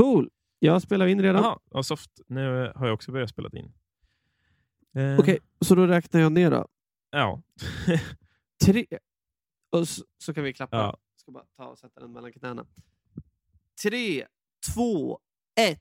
Cool. Jag spelar in redan. Jaha, ja, soft. Nu har jag också börjat spela in. Eh, Okej, så då räknar jag ner då. Ja. Tre. Och så, så kan vi klappa. Ja. Ska bara ta och sätta den mellan knäna. Tre, två, ett.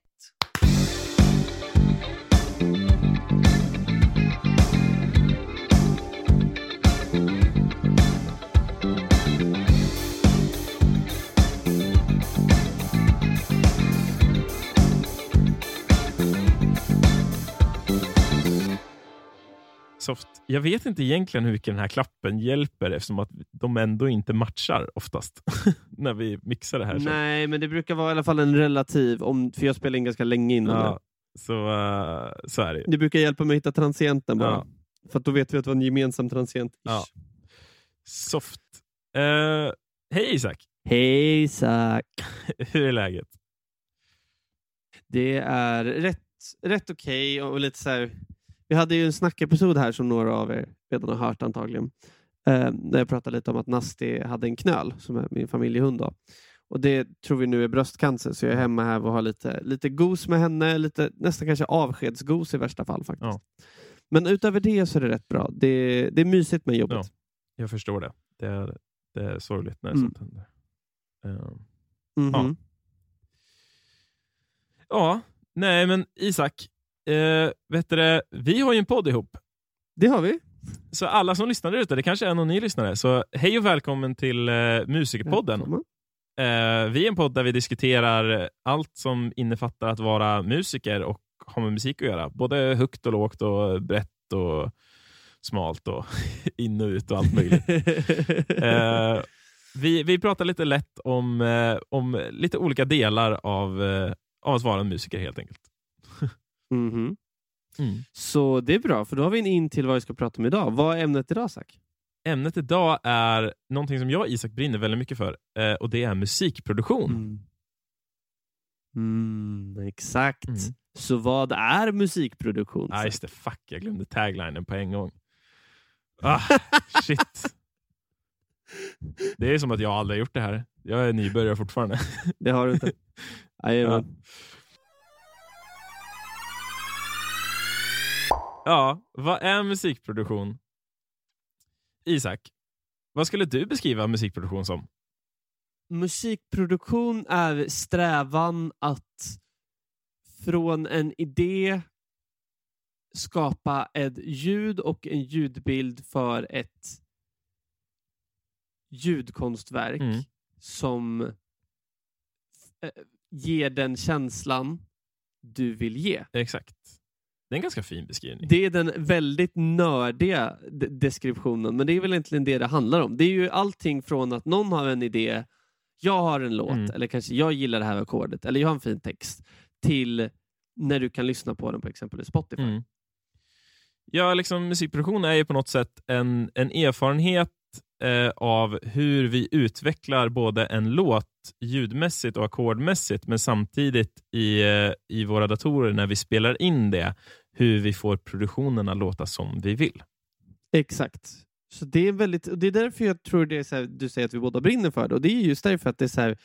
Soft. Jag vet inte egentligen hur mycket den här klappen hjälper eftersom att de ändå inte matchar oftast när vi mixar det här. så. Nej, men det brukar vara i alla fall en relativ, om, för jag spelar in ganska länge innan det. Ja, så, eh, så är det. Det brukar hjälpa mig att hitta transienten bara. Ja. För att då vet vi att det var en gemensam transient. Ja. Soft. Eh, hej Isak! Hej Isak! Hur är läget? Det är rätt, rätt okej och lite så här. Vi hade ju en snackepisod här som några av er redan har hört antagligen. Eh, där jag pratade lite om att Nasti hade en knöl som är min familjehund. Då. Och det tror vi nu är bröstcancer så jag är hemma här och har lite, lite gos med henne, lite, nästan kanske avskedsgos i värsta fall faktiskt. Ja. Men utöver det så är det rätt bra. Det, det är mysigt med jobbet. Ja. Jag förstår det. Det är, det är sorgligt när Mm. sånt händer. Eh, Mhm. Ja. ja, nej men Isak. Eh, vet du vi har ju en podd ihop. Det har vi. Så alla som lyssnar ute, det kanske är någon ny lyssnare, så hej och välkommen till eh, Musikerpodden. Välkommen. Eh, vi är en podd där vi diskuterar allt som innefattar att vara musiker och ha med musik att göra. Både högt och lågt och brett och smalt och in och ut och allt möjligt. Eh, vi, vi pratar lite lätt om, eh, om lite olika delar av, eh, av att vara en musiker helt enkelt. Mhm. Mm. Så det är bra, för då har vi en in till vad vi ska prata om idag. Vad är ämnet idag, Zack? Ämnet idag är någonting som jag och Isak brinner väldigt mycket för eh, och det är musikproduktion. Mm. Mm, exakt. Mm. Så vad är musikproduktion? Ah, just det, fuck, jag glömde taglinen på en gång. Ah, shit. Det är som att jag aldrig har gjort det här. Jag är nybörjare fortfarande. Det har du inte. Jajamän. Ja, vad är musikproduktion? Isak, vad skulle du beskriva musikproduktion som? Musikproduktion är strävan att från en idé skapa ett ljud och en ljudbild för ett ljudkonstverk Mm. som eh, ger den känslan du vill ge. Exakt. Det är en ganska fin beskrivning. Det är den väldigt nördiga de- deskriptionen, men det är väl egentligen det det handlar om. Det är ju allting från att någon har en idé, jag har en låt, Mm. eller kanske jag gillar det här ackordet, eller jag har en fin text, till när du kan lyssna på den på exempel Spotify. Mm. Ja, liksom, musikproduktion är ju på något sätt en, en erfarenhet eh, av hur vi utvecklar både en låt ljudmässigt och ackordmässigt, men samtidigt i, eh, i våra datorer när vi spelar in det, hur vi får produktionen att låta som vi vill. Exakt. Så det är väldigt, det är därför jag tror det är så här, du säger att vi båda brinner för det. Och det är just därför att det är så här,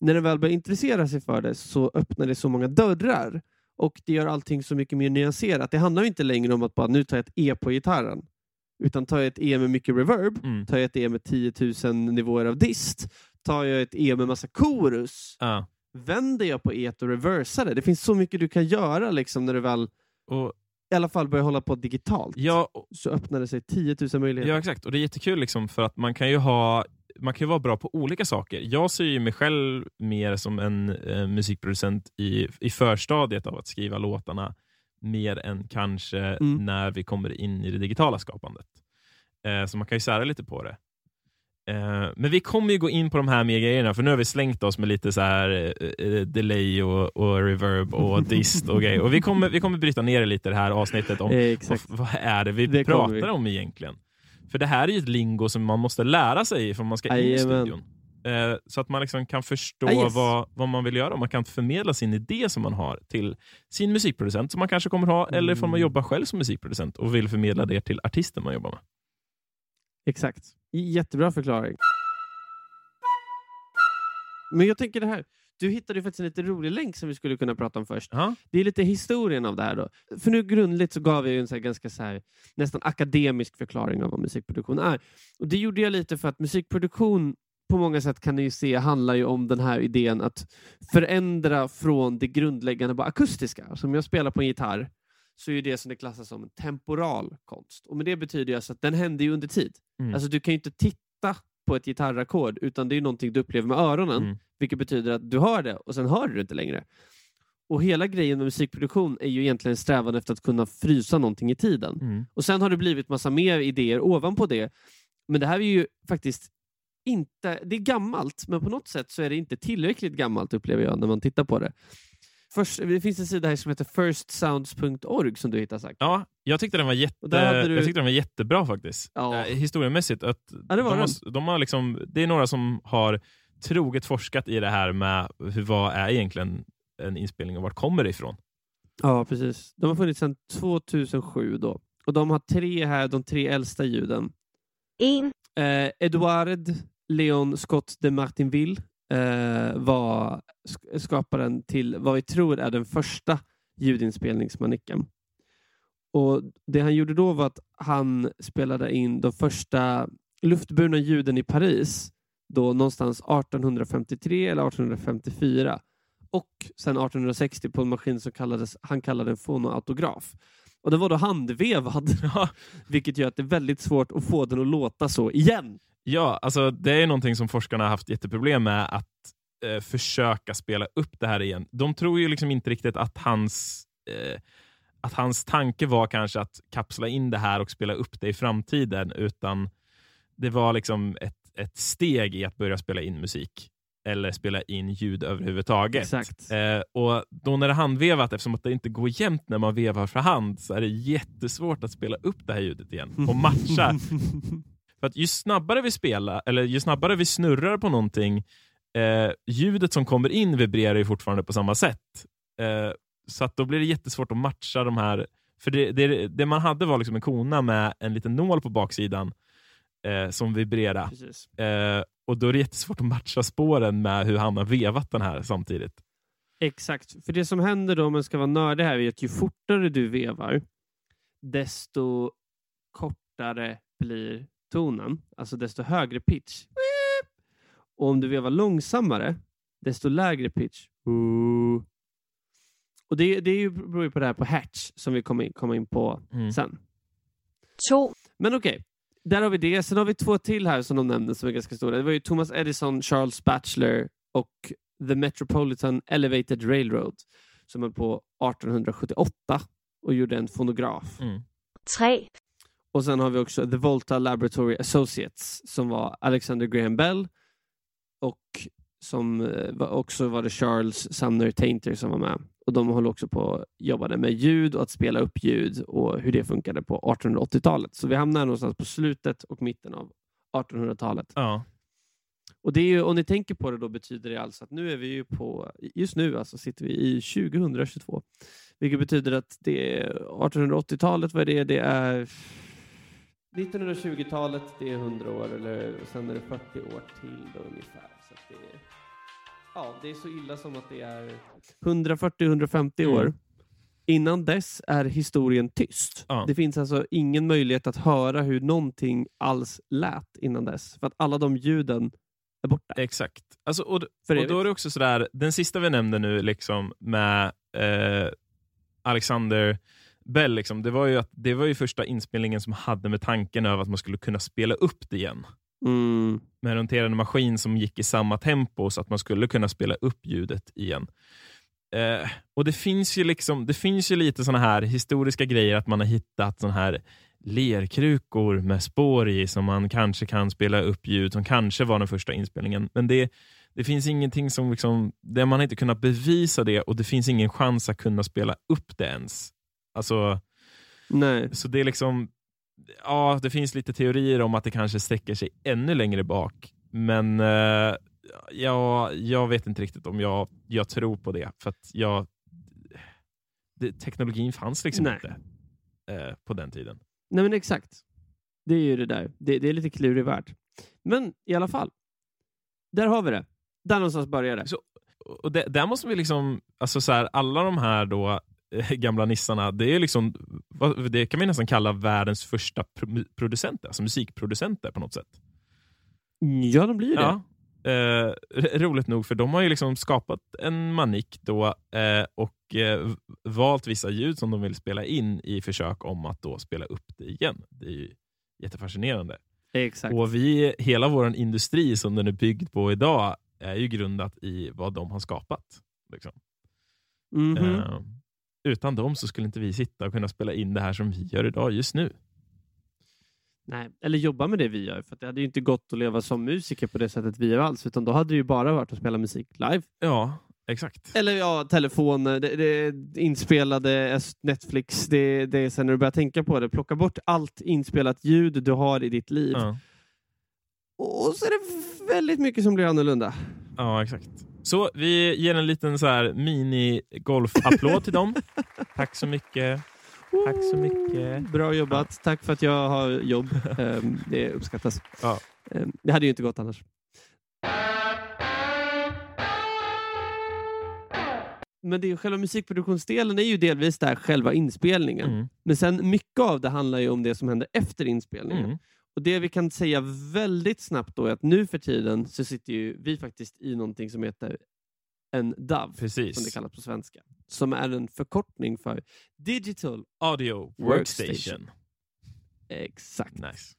när den väl börjar intressera sig för det så öppnar det så många dörrar. Och det gör allting så mycket mer nyanserat. Det handlar inte längre om att bara nu tar jag ett E på gitarren. Utan tar jag ett E med mycket reverb, Mm. tar jag ett E med 10 000 nivåer av dist, tar jag ett E med massa chorus, Ja. vänder jag på E och reversar det. Det finns så mycket du kan göra liksom när du väl Och, i alla fall börjar hålla på digitalt. ja, och- Så öppnar det sig 10 000 möjligheter. ja, exakt. Och det är jättekul liksom, för att man kan ju ha man kan vara bra på olika saker. Jag ser ju mig själv mer som en eh, musikproducent i, i förstadiet av att skriva låtarna mer än kanske Mm. när vi kommer in i det digitala skapandet. Eh, så man kan ju sära lite på det. Eh, men vi kommer ju gå in på de här mer grejerna, för nu har vi slängt oss med lite så här eh, eh, delay och, och reverb och dist och grejer. Och vi kommer, vi kommer bryta ner det lite det här avsnittet om Eh, vad, vad är det vi Det pratar vi. om egentligen? För det här är ju ett lingo som man måste lära sig för man ska in i studion. Så att man liksom kan förstå Ah, yes. vad, vad man vill göra och man kan förmedla sin idé som man har till sin musikproducent som man kanske kommer ha, eller ifall man Mm. jobbar själv som musikproducent och vill förmedla det till artisten man jobbar med. Exakt. Jättebra förklaring. Men jag tänker det här. du hittade ju faktiskt en lite rolig länk som vi skulle kunna prata om först. Ja. Det är lite historien av det här. Då. För nu grundligt så gav jag ju en så ganska så här, nästan akademisk förklaring av vad musikproduktion är. Och Det gjorde jag lite för att musikproduktion på många sätt kan ni ju se handlar ju om den här idén att förändra från det grundläggande bara akustiska. Alltså om jag spelar på en gitarr så är det som det klassas som en temporal konst. Och med Det betyder alltså att den händer ju under tid. Mm. Alltså Du kan ju inte titta på ett gitarrackord utan det är någonting du upplever med öronen. Mm. Vilket betyder att du hör det och sen hör du det inte längre. Och hela grejen med musikproduktion är ju egentligen en strävan efter att kunna frysa någonting i tiden. Mm. Och sen har det blivit massa mer idéer ovanpå det. Men det här är ju faktiskt inte, det är gammalt, men på något sätt så är det inte tillräckligt gammalt upplever jag när man tittar på det. Först, det finns en sida här som heter firstsounds.org som du hittar sagt. Ja, jag tyckte den var, jätte, du- jag tyckte den var jättebra faktiskt. Ja. Eh, historiemässigt. Att Ja, det var de, har, de har liksom, det är några som har troget forskat i det här med hur, vad är egentligen en inspelning och vart kommer det ifrån? Ja, precis. De har funnits sedan 2007 då. Och de har tre här, de tre äldsta ljuden. en, Eh, Edouard Leon Scott de Martinville eh, var skaparen till vad vi tror är den första ljudinspelningsmanicken. Och Det han gjorde då var att han spelade in de första luftburna ljuden i Paris då någonstans 1853 eller 1854 och sen 1860 på en maskin som kallades, han kallade en fonoautograf. Och den var då handvevad, vilket gör att det är väldigt svårt att få den att låta så igen ja alltså det är någonting som forskarna har haft jätteproblem med att eh, försöka spela upp det här igen. De tror ju liksom inte riktigt att hans eh, att hans tanke var kanske att kapsla in det här och spela upp det i framtiden, utan det var liksom ett, ett steg i att börja spela in musik eller spela in ljud överhuvudtaget. Exakt. Eh, och då när det är handvevat, eftersom att det inte går jämnt när man vevar för hand, så är det jättesvårt att spela upp det här ljudet igen och matcha. för att ju snabbare vi spelar, eller ju snabbare vi snurrar på någonting, eh, ljudet som kommer in vibrerar ju fortfarande på samma sätt. Eh, så att då blir det jättesvårt att matcha de här, för det, det, det man hade var liksom en kona med en liten nål på baksidan eh, som vibrerade. Eh, och då är det jättesvårt att matcha spåren med hur han har vevat den här samtidigt. Exakt. För det som händer då, om man ska vara nördig här, är att ju fortare du vevar, desto kortare blir tonen. Alltså desto högre pitch. Och om du vevar långsammare, desto lägre pitch. Och det, det är ju, beror ju på det här på hertz som vi kommer in, kommer in på Mm. sen. Men okej, där har vi det. Sen har vi två till här som de nämnde som är ganska stora. Det var ju Thomas Edison, Charles Batchelor och The Metropolitan Elevated Railroad som höll på 1878 och gjorde en fonograf. Mm. tre, Och sen har vi också The Volta Laboratory Associates som var Alexander Graham Bell och som eh, också var det Charles Sumner Tainter som var med. Och De håller också på jobbade med ljud och att spela upp ljud och hur det funkade på 1880-talet. Så vi hamnar någonstans på slutet och mitten av 1800-talet. Ja. Och det är ju, om ni tänker på det då betyder det alltså att nu är vi ju på, just nu alltså sitter vi i 2022. Vilket betyder att det är 1880-talet, vad är det? Det är 1920-talet, det är 100 år, eller och sen är det 40 år till då ungefär. Så att det, är, ja, det är så illa som att det är 140-150 år. Mm. Innan dess är historien tyst. Ja. Det finns alltså ingen möjlighet att höra hur någonting alls lät innan dess. För att alla de ljuden är borta. Exakt. Alltså, och, och då är det också sådär, den sista vi nämnde nu liksom med eh, Alexander Bell, liksom, det, var ju att, det var ju första inspelningen som hade med tanken över att man skulle kunna spela upp det igen. Mm. Med en roterande maskin som gick i samma tempo så att man skulle kunna spela upp ljudet igen. Eh, och det finns ju liksom, det finns ju lite såna här historiska grejer att man har hittat såna här lerkrukor med spår i som man kanske kan spela upp ljud som kanske var den första inspelningen. Men det, det finns ingenting som liksom, där man inte kunnat bevisa det och det finns ingen chans att kunna spela upp det ens. Alltså, Nej. så det är liksom, ja, det finns lite teorier om att det kanske sträcker sig ännu längre bak. Men eh, ja, jag vet inte riktigt om jag, jag tror på det. För att jag, det, teknologin fanns liksom Nej. inte eh, på den tiden. Nej men exakt. Det är ju det där. Det, det är lite klurig värld. Men i alla fall. Där har vi det. Där någonstans börjar det. Så- och det, där måste vi liksom, alltså så här, alla de här då gamla nissarna, det är liksom, det kan vi nästan kalla världens första pro producenter, alltså musikproducenter på något sätt. Ja, de blir det. Ja. Eh, roligt nog, för de har ju liksom skapat en manik då eh, och eh, valt vissa ljud som de vill spela in i försök om att då spela upp det igen. Det är ju jättefascinerande. Exakt. Och vi, hela vår industri som den är byggd på idag är ju grundat i vad de har skapat. Liksom. Mhm. Eh, utan dem så skulle inte vi sitta och kunna spela in det här som vi gör idag just nu. Nej, eller jobba med det vi gör. För det hade ju inte gått att leva som musiker på det sättet vi gör alls. Utan då hade det ju bara varit att spela musik live. Ja, exakt. Eller ja, telefoner, det, det, inspelade S- Netflix. Det, det är sen när du börjar tänka på det. Plocka bort allt inspelat ljud du har i ditt liv. Ja. Och så är det väldigt mycket som blir annorlunda. Ja, exakt. Så vi ger en liten så här mini-golf-applåd till dem. Tack så mycket. Tack så mycket. Bra jobbat. Tack för att jag har jobb. Ehm, det uppskattas. Ja. Ehm, det hade ju inte gått annars. Men det är själva musikproduktionsdelen är ju delvis där själva inspelningen. Mm. Men sen mycket av det handlar ju om det som händer efter inspelningen. Mm. Och Det vi kan säga väldigt snabbt då är att nu för tiden så sitter ju vi faktiskt i någonting som heter en DAV, som det Precis. kallas på svenska. Som är en förkortning för Digital Audio Workstation. Workstation. Exakt. Nice.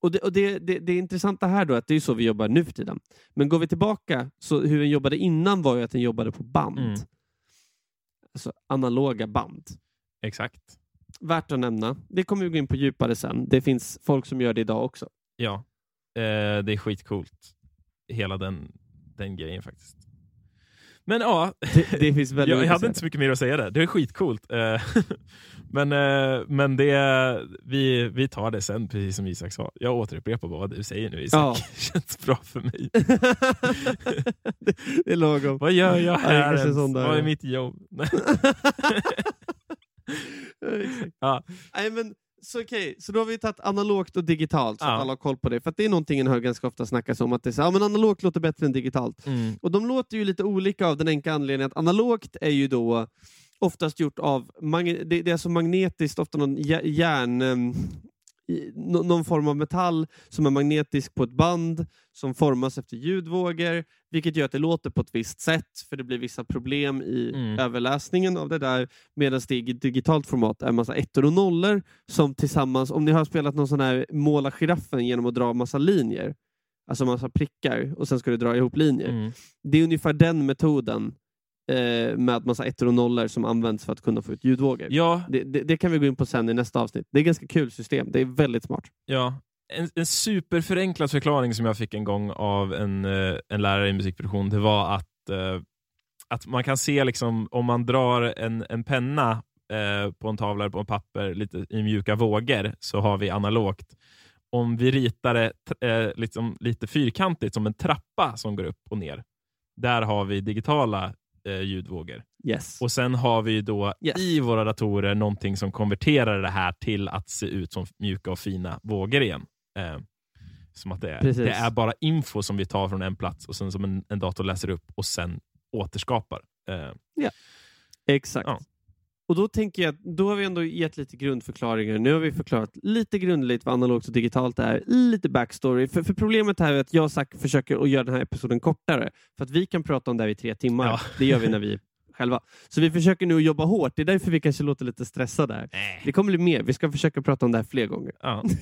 Och, det, och det, det, det intressanta här då är att det är så vi jobbar nu för tiden. Men går vi tillbaka, så hur den jobbade innan var ju att den jobbade på band. Mm. Alltså analoga band. Exakt. Värt att nämna. Det kommer vi gå in på djupare sen. Det finns folk som gör det idag också. Ja. Eh, det är skitcoolt. Hela den, den grejen faktiskt. Men ja, Det, det finns väldigt jag, jag hade inte så mycket mer att säga där. Det är skitcoolt. Eh, men eh, men det, vi, vi tar det sen, precis som Isak sa. Jag återupprepar bara vad du säger nu Isak. Ja. Det känns bra för mig. det, är lagom. Vad gör jag Ja, här kanske är Vad är ja. mitt jobb? Ja. Nej, men, så, okej, så då har vi tagit analogt och digitalt så Ja. att alla har koll på det. För det är någonting jag hör ganska ofta snackas om. Att det är så, ja, men analogt låter bättre än digitalt. Mm. Och de låter ju lite olika av den enkla anledningen att analogt är ju då oftast gjort av, det, är så magnetiskt, ofta någon jä- järn, em, i- någon form av metall som är magnetisk på ett band som formas efter ljudvågor, vilket gör att det låter på ett visst sätt, för det blir vissa problem i Mm. överläsningen av det där, medan det i digitalt format är massa ettor och nollor som tillsammans, om ni har spelat någon sån här måla giraffen genom att dra massa linjer, alltså massa prickar och sen ska du dra ihop linjer. Mm. Det är ungefär den metoden eh, med massa ettor och nollor som används för att kunna få ut ljudvågor. Ja, Det, det, det kan vi gå in på sen i nästa avsnitt. Det är ett ganska kul system. Det är väldigt smart. Ja, en, en superförenklad förklaring som jag fick en gång av en, eh, en lärare i musikproduktion, det var att, eh, att man kan se liksom, om man drar en, en penna eh, på en tavla eller på en papper lite i mjuka vågor så har vi analogt. Om vi ritar det eh, liksom, lite fyrkantigt som en trappa som går upp och ner, där har vi digitala eh, ljudvågor. Yes. Och sen har vi då Yes. i våra datorer någonting som konverterar det här till att se ut som mjuka och fina vågor igen. Eh, som att det är, Precis. det är bara info som vi tar från en plats och sen som en, en dator läser upp och sen återskapar. Eh, Exakt. Ja. Och då tänker jag att då har vi ändå gett lite grundförklaringar. Nu har vi förklarat lite grundligt vad analogt och digitalt är. Lite backstory. För, för problemet här är att jag och Zack försöker att göra den här episoden kortare. För att vi kan prata om det här i tre timmar. Ja. Det gör vi när vi själva. Så vi försöker nu jobba hårt. Det är därför vi kanske låter lite stressade här. Det kommer bli mer. Vi ska försöka prata om det här fler gånger. ja.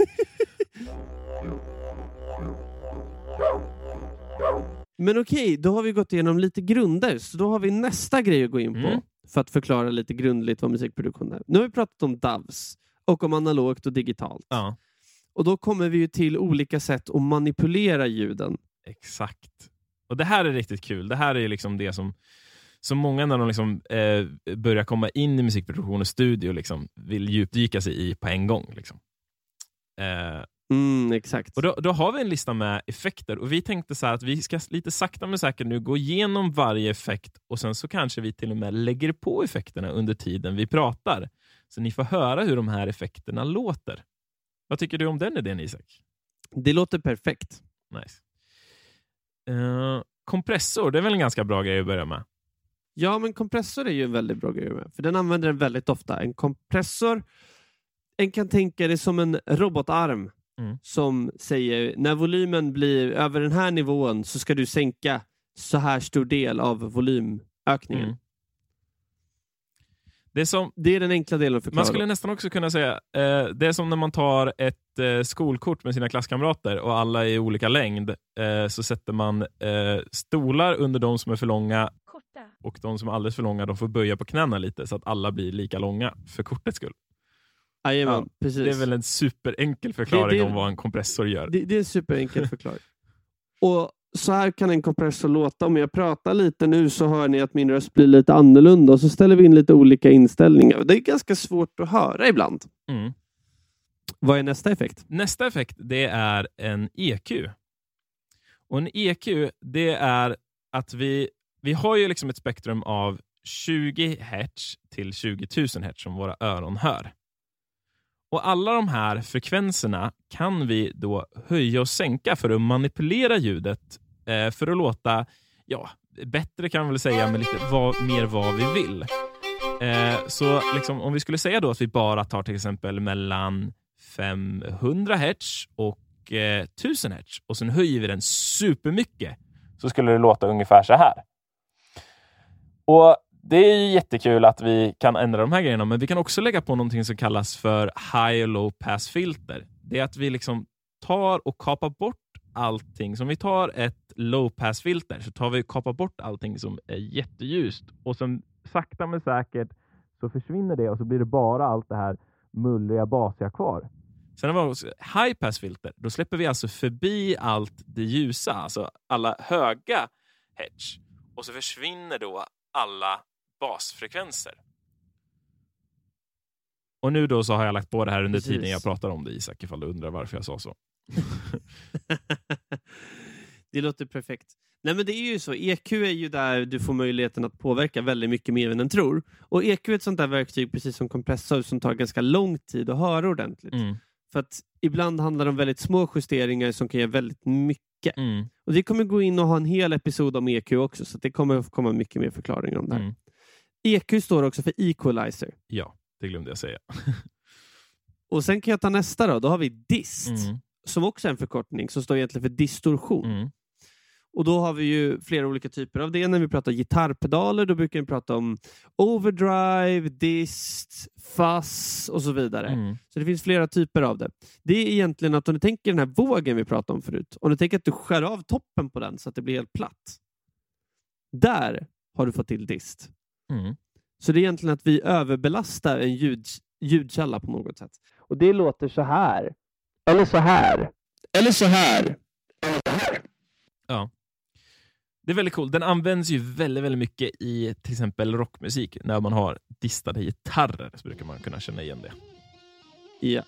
Men okej, då har vi gått igenom lite grunder. Så då har vi nästa grej att gå in på. Mm. För att förklara lite grundligt vad musikproduktion är. Nu har vi pratat om DAVs och om analogt och digitalt. ja, Och då kommer vi ju till olika sätt att manipulera ljuden. exakt. Och Det här är riktigt kul. Det här är liksom det som, som många när de liksom, eh, börjar komma in i musikproduktion och studio liksom, vill djupdyka sig i på en gång. Liksom. Eh, Mm, exakt. Och då, då har vi en lista med effekter och vi tänkte så att vi ska lite sakta men säkert nu gå igenom varje effekt och sen så kanske vi till och med lägger på effekterna under tiden vi pratar. Så ni får höra hur de här effekterna låter. Vad tycker du om den idén Isak? Det låter perfekt. Nice. Eh, kompressor, det är väl en ganska bra grej att börja med? Ja, men kompressor är ju en väldigt bra grej med. För den använder den väldigt ofta. En kompressor, en kan tänka det som en robotarm Mm. som säger när volymen blir över den här nivån så ska du sänka så här stor del av volymökningen. Mm. Det är som, Det är den enkla delen att förklara. Man skulle nästan också kunna säga, eh, det är som när man tar ett eh, skolkort med sina klasskamrater och alla är i olika längd, eh, så sätter man eh, stolar under de som är för långa Korta. och de som är alldeles för långa de får böja på knäna lite så att alla blir lika långa för kortets skull. Jajamän, precis. Det är väl en superenkel förklaring Det- det- om vad en kompressor gör. Det, det är en superenkel förklaring. Och så här kan en kompressor låta. Om jag pratar lite nu så hör ni att min röst blir lite annorlunda och så ställer vi in lite olika inställningar. Det är ganska svårt att höra ibland. Mm. Vad är nästa effekt? Nästa effekt det är en EQ. Och En EQ det är att vi, vi har ju liksom ett spektrum av 20 Hz till 20 000 Hz som våra öron hör. Och Alla de här frekvenserna kan vi då höja och sänka för att manipulera ljudet eh, för att låta ja, bättre kan man väl säga, men lite vad, mer vad vi vill. Eh, så liksom, om vi skulle säga då att vi bara tar till exempel mellan 500 hertz och eh, 1000 Hz och sen höjer vi den supermycket så skulle det låta ungefär så här. Och det är ju jättekul att vi kan ändra de här grejerna, men vi kan också lägga på någonting som kallas för high och low pass filter. Det är att vi liksom tar och kapar bort allting. Så om vi tar ett low pass filter så tar vi och kapar bort allting som är jätteljust och sen sakta men säkert så försvinner det och så blir det bara allt det här mullriga, basiga kvar. Sen har vi också high pass filter. Då släpper vi alltså förbi allt det ljusa, alltså alla höga hedge. Och så försvinner då alla basfrekvenser. Och nu då så har jag lagt på det här under Precis. tiden jag pratar om det Isak, ifall du undrar varför jag sa så. det låter perfekt. Nej men det är ju så, EQ är ju där du får möjligheten att påverka väldigt mycket mer än en tror. Och EQ är ett sånt där verktyg, precis som kompressor, som tar ganska lång tid att höra ordentligt. Mm. För att ibland handlar det om väldigt små justeringar som kan ge väldigt mycket. Mm. Och Vi kommer gå in och ha en hel episod om EQ också, så det kommer att komma mycket mer förklaringar om det här. Mm. EQ står också för equalizer. Ja, det glömde jag säga. Och sen kan jag ta nästa då, då har vi dist, Mm. som också är en förkortning som står egentligen för distorsion. Mm. Och då har vi ju flera olika typer av det. När vi pratar gitarrpedaler, då brukar vi prata om overdrive, dist, fuzz och så vidare. Mm. Så det finns flera typer av det. Det är egentligen att om du tänker den här vågen vi pratade om förut, om du tänker att du skär av toppen på den så att det blir helt platt. Där har du fått till dist. Mm. Så det är egentligen att vi överbelastar en ljud, ljudkälla på något sätt. Och det låter så här. Eller så här. Eller så här. Det är väldigt coolt. Den används ju väldigt, väldigt mycket i till exempel rockmusik. När man har distade gitarrer så brukar man kunna känna igen det. Ja,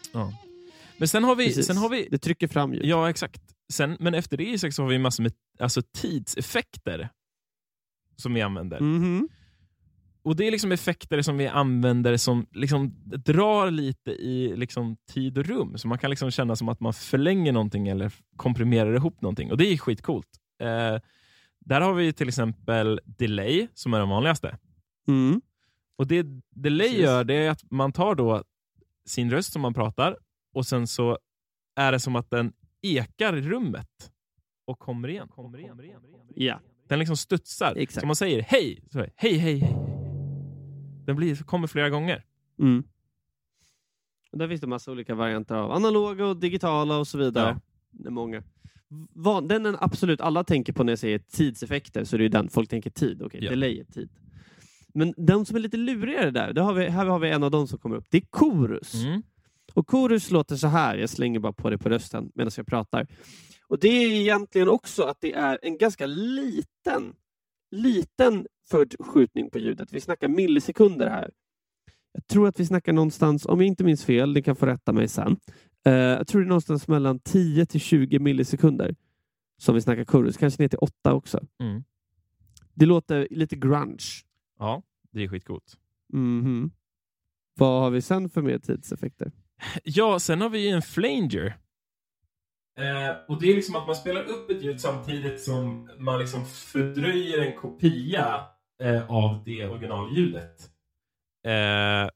Men sen har vi... precis. Sen har vi Det trycker fram ljud. ja, exakt. Sen, men efter det Isak, så har vi massor med alltså, tidseffekter som vi använder. Mhm. Och Det är liksom effekter som vi använder som liksom drar lite i liksom tid och rum. Så man kan liksom känna som att man förlänger någonting eller komprimerar ihop någonting. Och det är skitcoolt. Eh, där har vi till exempel delay som är den vanligaste. Mm. Och det delay Precis. gör det är att man tar då sin röst som man pratar och sen så är det som att den ekar i rummet och kommer igen. Kommer igen. Ja, Den liksom studsar. Exakt. Så man säger hej, så hej, hej, hej. Den blir, kommer flera gånger. Mm. Och där finns det massa olika varianter av analoga och digitala och så vidare. Ja. Det är många. Den är absolut alla tänker på när jag säger tidseffekter, så det är den folk tänker tid. Okej, Ja. delay är tid. Men den som är lite lurigare där, det har vi, här har vi en av dem som kommer upp. Det är korus. Mm. Och korus låter så här, jag slänger bara på det på rösten medan jag pratar. Och det är egentligen också att det är en ganska liten, liten förskjutning på ljudet. Vi snackar millisekunder här. Jag tror att vi snackar någonstans, om jag inte minns fel, ni kan få rätta mig sen. Eh, jag tror det är någonstans mellan 10 till 20 millisekunder som vi snackar korus, kanske ner till 8 också. Mm. Det låter lite grunge. Ja, det är skitcoolt. Mhm. Vad har vi sen för mer tidseffekter? Ja, sen har vi ju en flanger. Eh, och det är liksom att man spelar upp ett ljud samtidigt som man liksom fördröjer en kopia eh, av det originalljudet. Eh,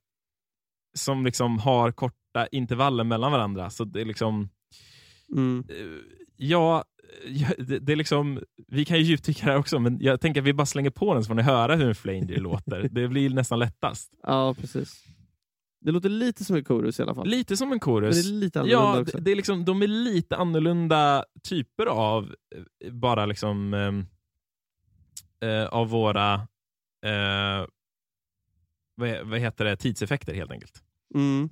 som liksom har korta intervaller mellan varandra. Så det är liksom... Mm. Eh, ja, det, det är liksom, vi kan ju djupdyka här också, men jag tänker att vi bara slänger på den så får ni höra hur en flanger låter. Det blir nästan lättast. Ja, precis. Det låter lite som en chorus i alla fall. Lite som en Men chorus. det är lite annorlunda Ja, också. det, är liksom, de är lite annorlunda typer av eh, bara liksom ehm, eh, av våra eh, vad, vad heter det, tidseffekter helt enkelt. Mm.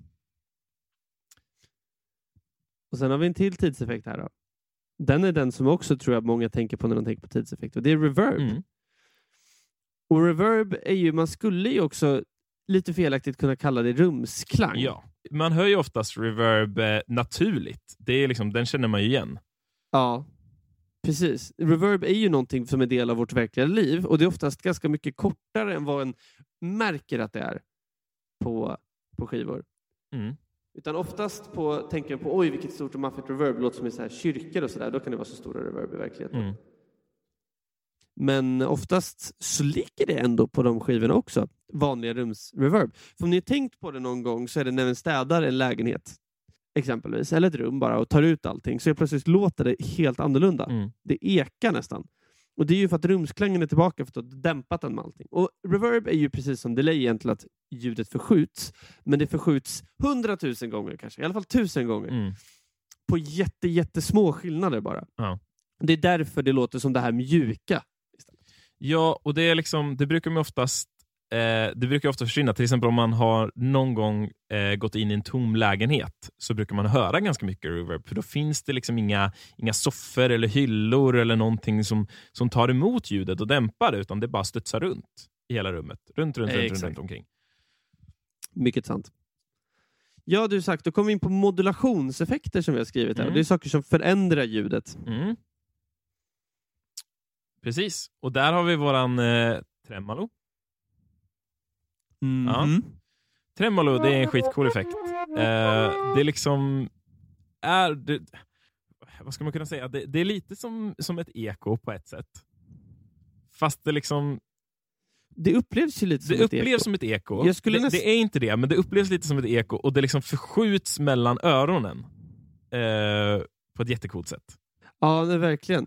Och Sen har vi en till tidseffekt här. Då. Den är den som också tror jag många tänker på när de tänker på tidseffekt. Och det är reverb. Mm. Och reverb är ju, man skulle ju också lite felaktigt kunna kalla det rumsklang. Ja. Man hör ju oftast reverb eh, naturligt. Det är liksom, den känner man ju igen. Ja, precis. Reverb är ju någonting som är del av vårt verkliga liv och det är oftast ganska mycket kortare än vad en märker att det är på, på skivor. Mm. Utan oftast på, tänker jag på oj vilket stort och maffigt reverb låter som i så här kyrkor och sådär. Då kan det vara så stora reverb i verkligheten. Mm. Men oftast så ligger det ändå på de skivorna också. Vanliga rumsreverb. För om ni har tänkt på det någon gång så är det när vi städar en lägenhet exempelvis, eller ett rum bara och tar ut allting så plötsligt låter det helt annorlunda. Mm. Det ekar nästan. Och det är ju för att rumsklangen är tillbaka för att du dämpat den med allting. Och reverb är ju precis som delay egentligen att ljudet förskjuts. Men det förskjuts hundratusen gånger kanske, i alla fall tusen gånger. Mm. På jätte, jättesmå skillnader bara. Ja. Det är därför det låter som det här mjuka. Ja, och det är liksom, det brukar man oftast eh, det brukar ofta försvinna. Till exempel om man har någon gång eh, gått in i en tom lägenhet så brukar man höra ganska mycket reverb. För då finns det liksom inga, inga soffor eller hyllor eller någonting som, som tar emot ljudet och dämpar det, utan det bara studsar runt i hela rummet. Runt, runt, Eh, runt, runt, runt omkring. Mycket sant. Ja, du sagt, då kommer vi in på modulationseffekter som vi har skrivit här. Mm. Det är saker som förändrar ljudet. Mm. Precis, och där har vi våran eh, tremolo. Ja. Mhm. Tremolo, det är en skitcool effekt. Eh, det är liksom... Är, det, vad ska man kunna säga? Det, det är lite som, som ett eko på ett sätt. Fast det liksom... Det upplevs ju lite som Det ett upplevs eko. som ett eko. Det, näst- det är inte det, men det upplevs lite som ett eko och det liksom förskjuts mellan öronen. Eh, på ett jättecoolt sätt. Ja, verkligen.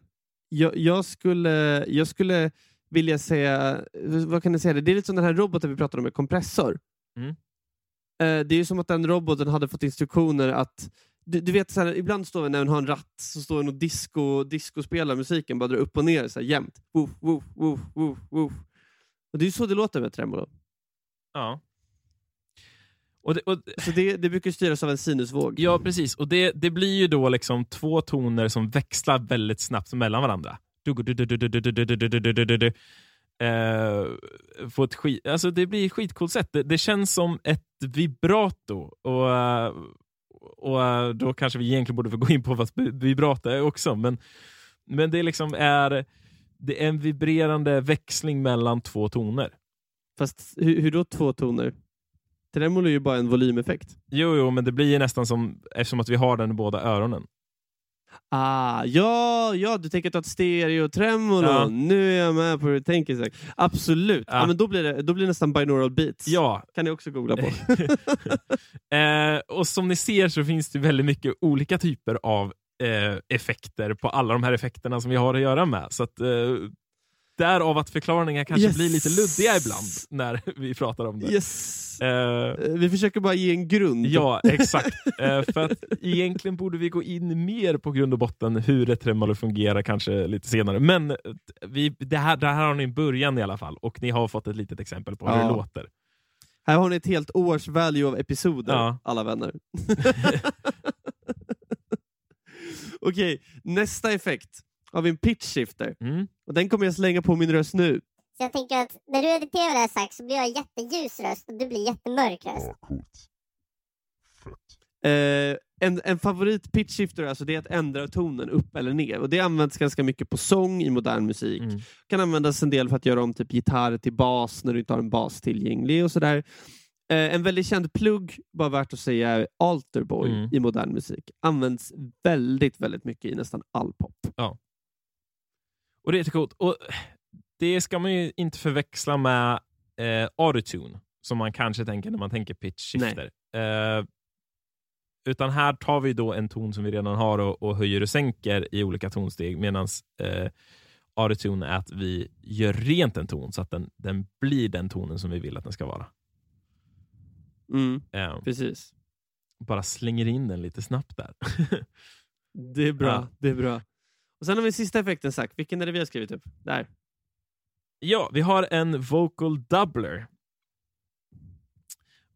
Jag, jag, skulle, jag skulle vilja säga, vad kan jag säga? Det är lite som den här roboten vi pratade om med kompressor. Mm. Eh, Det är ju som att den roboten hade fått instruktioner att du, du vet, så här, ibland står vi när den har en ratt så står den och disco, disco spelar musiken, bara drar upp och ner så här, jämt. Woof, woof, woof, woof, woof. Och det är ju så det låter med tremolo. Ja. Och det, och, Så det, det brukar styras av en sinusvåg. Ja, precis. Och det, det blir ju då liksom två toner som växlar väldigt snabbt mellan varandra. Uh, få ett skit, alltså det blir ett skitcoolt sätt. Det, det, känns som ett vibrato. Och, uh, och uh, Då kanske vi egentligen borde få gå in på vad vibrato är också. Men, men det liksom är det är en vibrerande växling mellan två toner. Fast hur, hur då två toner? Tremolo är ju bara en volymeffekt. Jo, jo, men det blir ju nästan som, eftersom att vi har den i båda öronen. Ah, ja, ja, du tänker ta ett stereo-tremolo. Ja. Nu är jag med på hur du tänker. Zach. Absolut. Ja. Ja. men då, blir det, då blir det nästan binaural beats. Ja, kan ni också googla på. eh, och som ni ser så finns det väldigt mycket olika typer av eh, effekter på alla de här effekterna som vi har att göra med. Så att, eh, därav att förklaringar kanske Yes. blir lite luddiga ibland när vi pratar om det. Yes. Eh, Vi försöker bara ge en grund. ja, exakt. Eh, för att egentligen borde vi gå in mer på grund och botten hur ett tremolo fungerar kanske lite senare. Men vi, det, här, det här har ni en början i alla fall och ni har fått ett litet exempel på hur Ja. det låter. Här har ni ett helt års value av episoder, Ja. alla vänner. Okej, nästa effekt har vi en pitch shifter. Mm. Och den kommer jag slänga på min röst nu. Så jag tänker att när du editerar det här Zack så blir jag jätteljus röst och du blir jättemörk röst. Ja, coolt. Eh, en, en favorit pitch shifter alltså, det är att ändra tonen upp eller ner. Och Det används ganska mycket på sång i modern musik. Mm. kan användas en del för att göra om typ gitarr till bas när du inte har en bas tillgänglig och sådär. Eh, en väldigt känd plugg, bara värt att säga, är Alterboy Mm. i modern musik. Används väldigt, väldigt mycket i nästan all pop. Och det är jättecoolt. Och det ska man ju inte förväxla med eh, autotune, som man kanske tänker när man tänker pitch shifter. Eh, utan här tar vi då en ton som vi redan har och, och höjer och sänker i olika tonsteg, medan eh, autotune är att vi gör rent en ton så att den, den blir den tonen som vi vill att den ska vara. Mm, Eh, precis. bara slänger in den lite snabbt där. Det är bra. Ja. Det är bra. Och Sen har vi sista effekten sagt. Vilken är det vi har skrivit upp? Där. Ja, vi har en vocal doubler.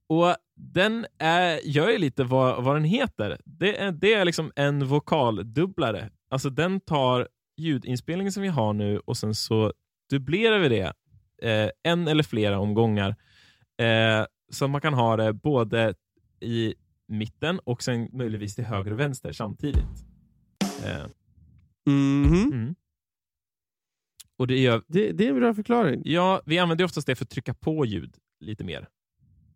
Och den är, gör ju lite vad, vad den heter. Det är, det är liksom en vokaldubblare. Alltså den tar ljudinspelningen som vi har nu och sen så dubblerar vi det eh, en eller flera omgångar. Eh, så man kan ha det både i mitten och sen möjligtvis till höger och vänster samtidigt. Eh, Mhm. mm. Och det gör Det, det är en bra förklaring. Ja, vi använder oftast det för att trycka på ljud lite mer.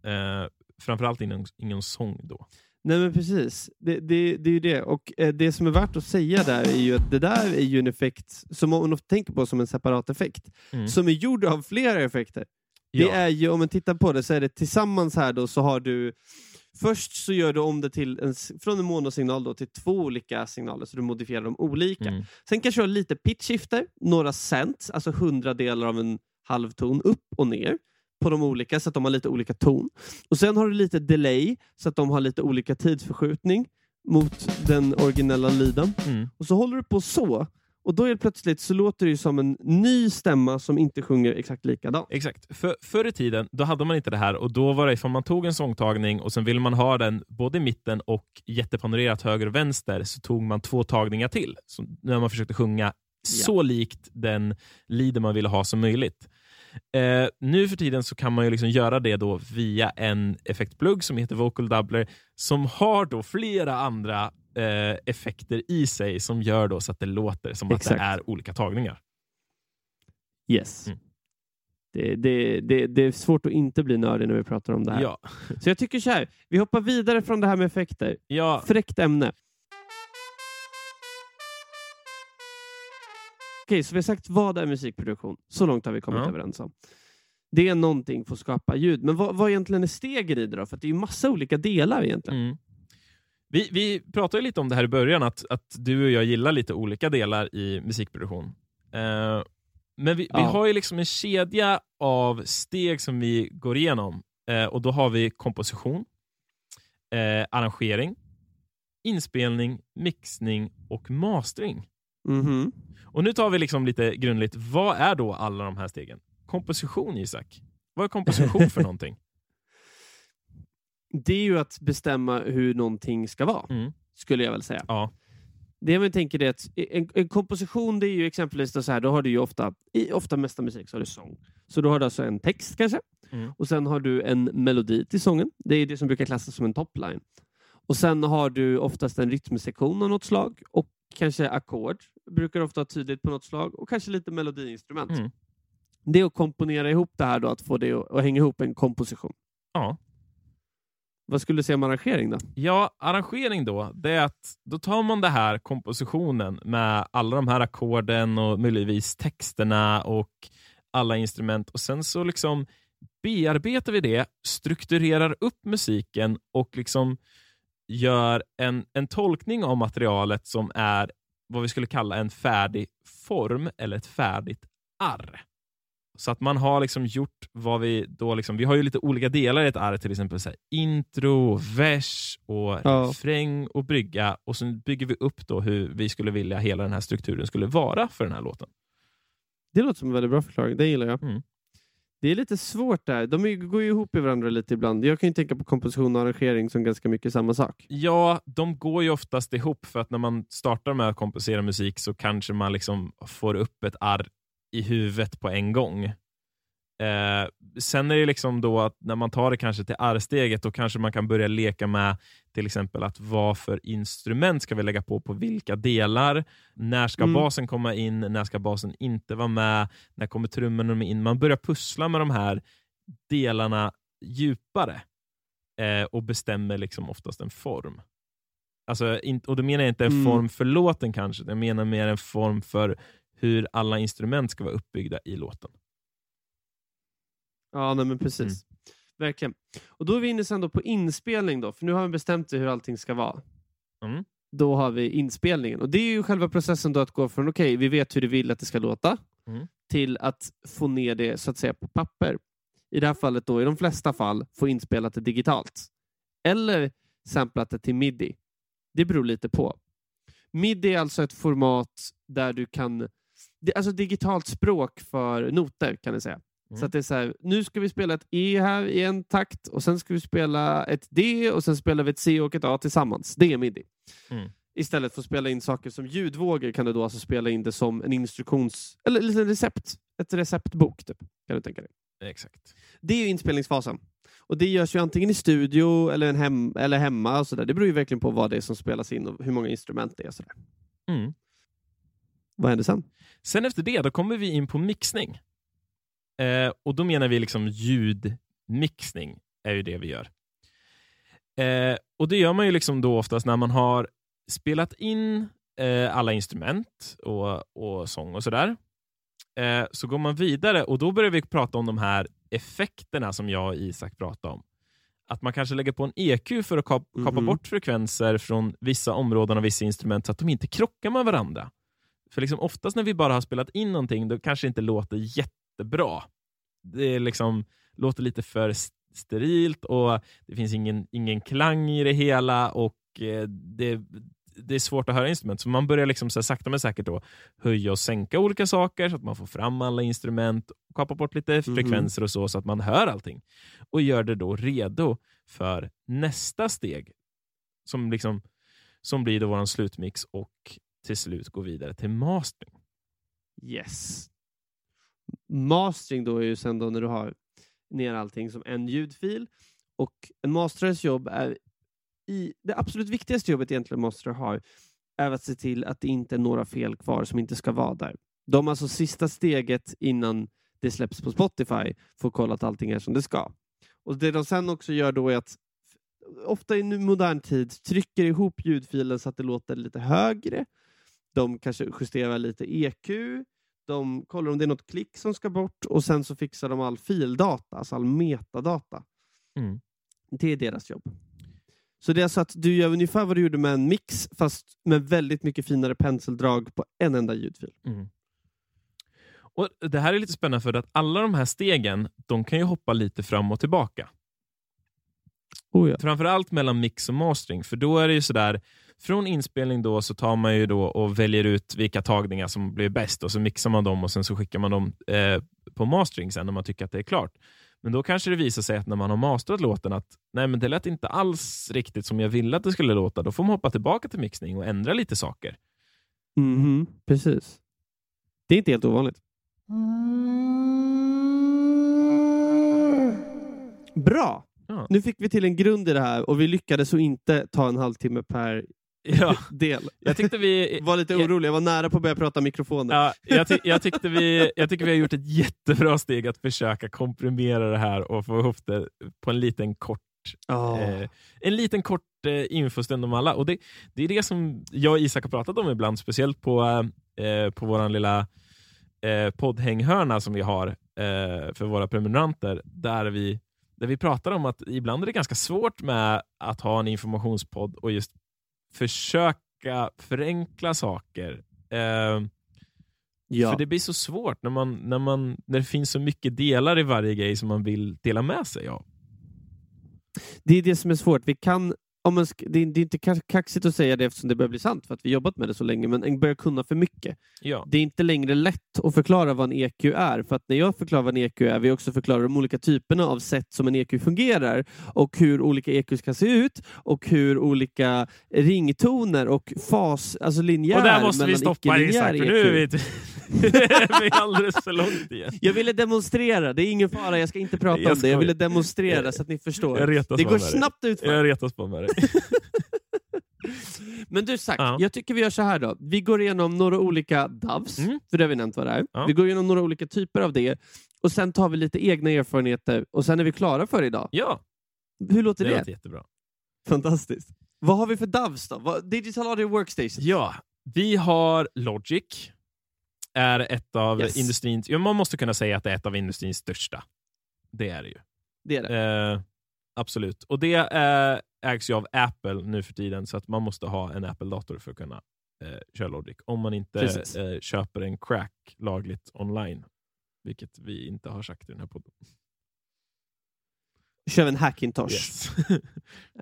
Eh, framförallt inom, inom sång då. Nej men precis, det, det, det är ju det. Och eh, det som är värt att säga där är ju att det där är ju en effekt som man tänker på som en separat effekt, Mm. som är gjord av flera effekter. Det är ju, om man tittar på det så är det tillsammans här då så har du Först så gör du om det till en, från en monosignal då till två olika signaler, så du modifierar dem olika. Mm. Sen kanske du har lite pitchskifter, några cents, alltså hundradelar av en halvton upp och ner på de olika, så att de har lite olika ton. Och Sen har du lite delay, så att de har lite olika tidsförskjutning mot den originella lyden. Mm. Och så håller du på så, och då är det plötsligt så låter det ju som en ny stämma som inte sjunger exakt likadant. Exakt. För, förr i tiden då hade man inte det här och då var det ifall man tog en sångtagning och sen ville man ha den både i mitten och jättepanorerat höger och vänster så tog man två tagningar till. Så när man försökte sjunga så likt den leader man ville ha som möjligt. Eh, nu för tiden så kan man ju liksom göra det då via en effektplugg som heter Vocal Doubler som har då flera andra eh, effekter i sig som gör då så att det låter som att Exakt. det är olika tagningar. Yes. Mm. Det, det, det, det är svårt att inte bli nördig när vi pratar om det här. Ja, Så jag tycker så här, vi hoppar vidare från det här med effekter. ja, Fräckt ämne. Okej, så vi har sagt vad är musikproduktion. Så långt har vi kommit Ja. överens om. Det är någonting för att skapa ljud. Men vad, vad egentligen är stegen i det då? För att det är ju massa olika delar egentligen. Mm. Vi, vi pratade lite om det här i början, att, att du och jag gillar lite olika delar i musikproduktion. Eh, men vi, vi Ja. har ju liksom en kedja av steg som vi går igenom. Eh, och Då har vi komposition, eh, arrangering, inspelning, mixning och mastering. Mhm. Och Nu tar vi liksom lite grundligt, vad är då alla de här stegen? Komposition, Isak. Vad är komposition för någonting? Det är ju att bestämma hur någonting ska vara, Mm. skulle jag väl säga. Ja. Det man tänker är att en, en komposition, det är ju exempelvis då så här, då har du ju ofta, i ofta mesta musik så har du sång. Så då har du alltså en text kanske, Mm. och sen har du en melodi till sången. Det är det som brukar klassas som en topline. Och sen har du oftast en rytmsektion av något slag och kanske ackord, brukar ofta ha tydligt på något slag, och kanske lite melodiinstrument. Mm. Det är att komponera ihop det här då, att få det att, att hänga ihop en komposition. Ja. Vad skulle du säga om arrangering då? Ja, arrangering då, det är att då tar man den här kompositionen med alla de här ackorden och möjligtvis texterna och alla instrument och sen så liksom bearbetar vi det, strukturerar upp musiken och liksom gör en, en tolkning av materialet som är vad vi skulle kalla en färdig form eller ett färdigt arr. Så att man har liksom gjort vad vi då liksom, vi har ju lite olika delar i ett arr, till exempel så här, intro, vers och Ja. refräng och brygga och sen bygger vi upp då hur vi skulle vilja hela den här strukturen skulle vara för den här låten. Det låter som en väldigt bra förklaring, det gillar jag. Mm. Det är lite svårt där, de går ju ihop i varandra lite ibland. Jag kan ju tänka på komposition och arrangering som ganska mycket samma sak. Ja, de går ju oftast ihop för att när man startar med att komposera musik så kanske man liksom får upp ett arr i huvudet på en gång. Eh, sen är det liksom då att när man tar det kanske till arrsteget då kanske man kan börja leka med till exempel att vad för instrument ska vi lägga på på vilka delar? När ska Mm. basen komma in? När ska basen inte vara med? När kommer trummorna in? Man börjar pussla med de här delarna djupare eh, och bestämmer liksom oftast en form. Alltså, och då menar jag inte en Mm. form för låten kanske, jag menar mer en form för hur alla instrument ska vara uppbyggda i låten. Ja, nej, men precis. Mm. Verkligen. Och då är vi inne sen på inspelning då, för nu har vi bestämt hur allting ska vara. Mm. Då har vi inspelningen och det är ju själva processen då att gå från okej, vi vet hur du vill att det ska låta Mm. till att få ner det så att säga på papper. I det här fallet då, i de flesta fall, få inspelat det digitalt. Eller samplat det till midi. Det beror lite på. Midi är alltså ett format där du kan... Alltså digitalt språk för noter kan jag säga. Mm. Så att det är så här, nu ska vi spela ett E här i en takt och sen ska vi spela ett D och sen spelar vi ett C och ett A tillsammans. Det är midi. Mm. Istället för att spela in saker som ljudvågor kan du då alltså spela in det som en instruktions... Eller en liten recept. Ett receptbok, typ. Kan du tänka dig. Exakt. Det är inspelningsfasen. Och det görs ju antingen i studio eller, en hem, eller hemma. Och så där. Det beror ju verkligen på vad det är som spelas in och hur många instrument det är. Och så där. Mm. Vad händer sen? Sen efter det då kommer vi in på mixning. Eh, och då menar vi liksom ljudmixning, är ju det vi gör. Eh, och det gör man ju liksom då oftast när man har spelat in eh, alla instrument och, och sång och sådär. Eh, så går man vidare och då börjar vi prata om de här effekterna som jag och Isak pratade om. Att man kanske lägger på en EQ för att kap kapa Mhm. bort frekvenser från vissa områden och vissa instrument så att de inte krockar med varandra. För liksom oftast när vi bara har spelat in någonting, då kanske det inte låter jättebra. Det är liksom, låter lite för sterilt och det finns ingen, ingen klang i det hela och eh, det, det är svårt att höra instrument. Så man börjar liksom så sakta men säkert då höja och sänka olika saker så att man får fram alla instrument, kapa bort lite frekvenser och så, så att man hör allting. Och gör det då redo för nästa steg som, liksom, som blir då vår slutmix och till slut gå vidare till mastering. Yes. Mastering då är ju sen då när du har ner allting som en ljudfil. Och en masterares jobb är i, det absolut viktigaste jobbet egentligen master har är att se till att det inte är några fel kvar som inte ska vara där. De alltså sista steget innan det släpps på Spotify får kolla att allting är som det ska. Och Det de sen också gör då är att ofta i modern tid trycker ihop ljudfilen så att det låter lite högre. De kanske justerar lite EQ. De kollar om det är något klick som ska bort och sen så fixar de all fildata, alltså all metadata. Mm. Det är deras jobb. Så det är alltså att du gör ungefär vad du gjorde med en mix fast med väldigt mycket finare penseldrag på en enda ljudfil. Mm. Och Det här är lite spännande för att alla de här stegen de kan ju hoppa lite fram och tillbaka. Oh ja. Framförallt mellan mix och mastering, för då är det ju sådär från inspelning då så tar man ju då och väljer ut vilka tagningar som blir bäst och så mixar man dem och sen så skickar man dem eh, på mastering sen när man tycker att det är klart. Men då kanske det visar sig att när man har masterat låten att nej men det lät inte alls riktigt som jag ville att det skulle låta. Då får man hoppa tillbaka till mixning och ändra lite saker. Mhm, precis. Det är inte helt ovanligt. Bra! Ja. Nu fick vi till en grund i det här och vi lyckades så inte ta en halvtimme per Ja, del. jag tyckte vi... var lite orolig, jag var nära på att börja prata mikrofoner. Ja, jag, ty jag, tyckte vi, jag tycker vi har gjort ett jättebra steg att försöka komprimera det här och få ihop det på en liten kort eh, en liten kort eh, infostund om alla. Och det, det är det som jag och Isak har pratat om ibland, speciellt på, eh, på vår lilla eh, poddhänghörna som vi har eh, för våra prenumeranter, där vi, där vi pratar om att ibland är det ganska svårt med att ha en informationspodd och just försöka förenkla saker. Eh, ja. För det blir så svårt när, man, när, man, när det finns så mycket delar i varje grej som man vill dela med sig av. Det är det som är svårt. Vi kan, om man det, är, det är inte ka- kaxigt att säga det eftersom det börjar bli sant för att vi jobbat med det så länge, men en börjar kunna för mycket. Ja. Det är inte längre lätt att förklara vad en EQ är, för att när jag förklarar vad en EQ är, vi också förklarar de olika typerna av sätt som en EQ fungerar och hur olika EQ ska se ut och hur olika ringtoner och fas, alltså linjär Och där måste vi stoppa icke-linjär Isak, för nu är vi, EQ. vi är alldeles för långt igen. Jag ville demonstrera, det är ingen fara, jag ska inte prata Jag om det. Jag ville demonstrera så att ni förstår. Det går dig. snabbt ut Jag retas på med dig. Men du Zack, Ja. jag tycker vi gör så här då. Vi går igenom några olika DAVs, Mm. för det har vi nämnt vad det är. Ja. Vi går igenom några olika typer av det Och sen tar vi lite egna erfarenheter och sen är vi klara för idag. Ja, Hur låter det det? låter jättebra. Fantastiskt. Vad har vi för DAVs då? Digital Audio Workstation? Ja, vi har Logic. Är ett av Yes. industrins, ja, man måste kunna säga att det är ett av industrins största. Det är det ju. Det är det. Eh, absolut. Och det eh, ägs ju av Apple nu för tiden, så att man måste ha en Apple-dator för att kunna eh, köra Logic. Om man inte eh, köper en crack lagligt online. Vilket vi inte har sagt i den här podden. Kör vi en Hackintosh. Yes.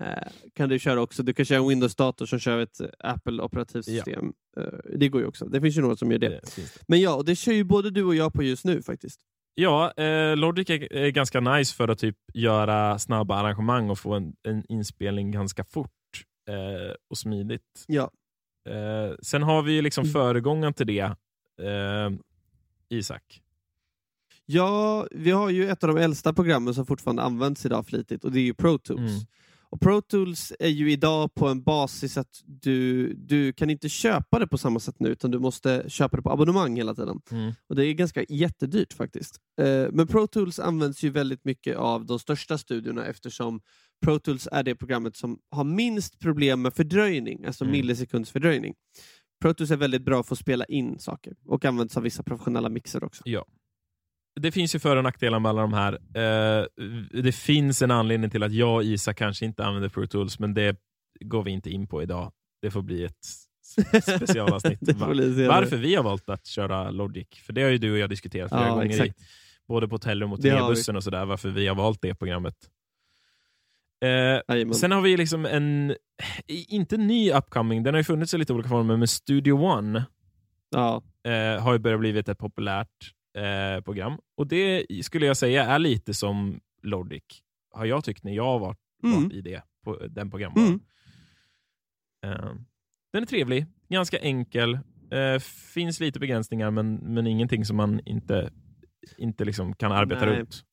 Eh, kan du köra också. Du kan köra en Windows-dator som kör ett eh, Apple operativsystem. Eh, det går ju också. Det finns ju några som gör det. det. Men ja, och det kör ju både du och jag på just nu faktiskt. Ja, eh, Logic är, är ganska nice för att typ göra snabba arrangemang och få en, en inspelning ganska fort eh, och smidigt. Ja. Eh, sen har vi liksom Mm. föregångaren till det, eh, Isak. Ja, vi har ju ett av de äldsta programmen som fortfarande används idag flitigt och det är ju Pro Tools. Mm. Och Pro Tools är ju idag på en basis att du, du kan inte köpa det på samma sätt nu utan du måste köpa det på abonnemang hela tiden. Mm. Och Det är ganska jättedyrt faktiskt. Eh, men Pro Tools används ju väldigt mycket av de största studiorna eftersom Pro Tools är det programmet som har minst problem med fördröjning, alltså Mm. millisekunds fördröjning. Pro Tools är väldigt bra för att spela in saker och används av vissa professionella mixer också. Det finns ju för och nackdelar med alla de här. Eh, det finns en anledning till att jag och Isak kanske inte använder Pro Tools, men det går vi inte in på idag. Det får bli ett specialavsnitt. Varför vi har valt att köra Logic. För det har ju du och jag diskuterat flera Ja, gånger, i, både på hotellrum och turnébussen och sådär, varför vi har valt det programmet. Eh, sen har vi liksom en, inte ny upcoming, den har ju funnits i lite olika former, men Studio One Ja, eh, har ju börjat blivit ett populärt eh, program. Och det skulle jag säga är lite som Logic, har jag tyckt när jag har varit, Mm. varit i det, på, den programvaran. Mm. Eh, den är trevlig, ganska enkel, eh, finns lite begränsningar men, men ingenting som man inte, inte liksom kan arbeta Nej. runt.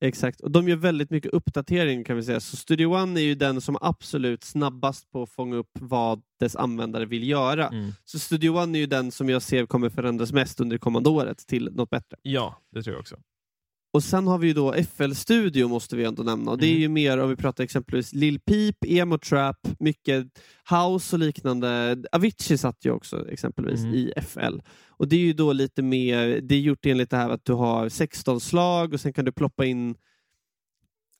Exakt. Och de gör väldigt mycket uppdatering kan vi säga. Så Studio One är ju den som absolut snabbast på att fånga upp vad dess användare vill göra. Mm. Så Studio One är ju den som jag ser kommer förändras mest under det kommande året till något bättre. Ja, det tror jag också. Och sen har vi ju då FL Studio måste vi ändå nämna. Och det är Mm. ju mer om vi pratar exempelvis Lil Peep, Emo Trap, mycket house och liknande. Avicii satt ju också exempelvis Mm. i FL. Och det är ju då lite mer, det är gjort enligt det här att du har 16 slag och sen kan du ploppa in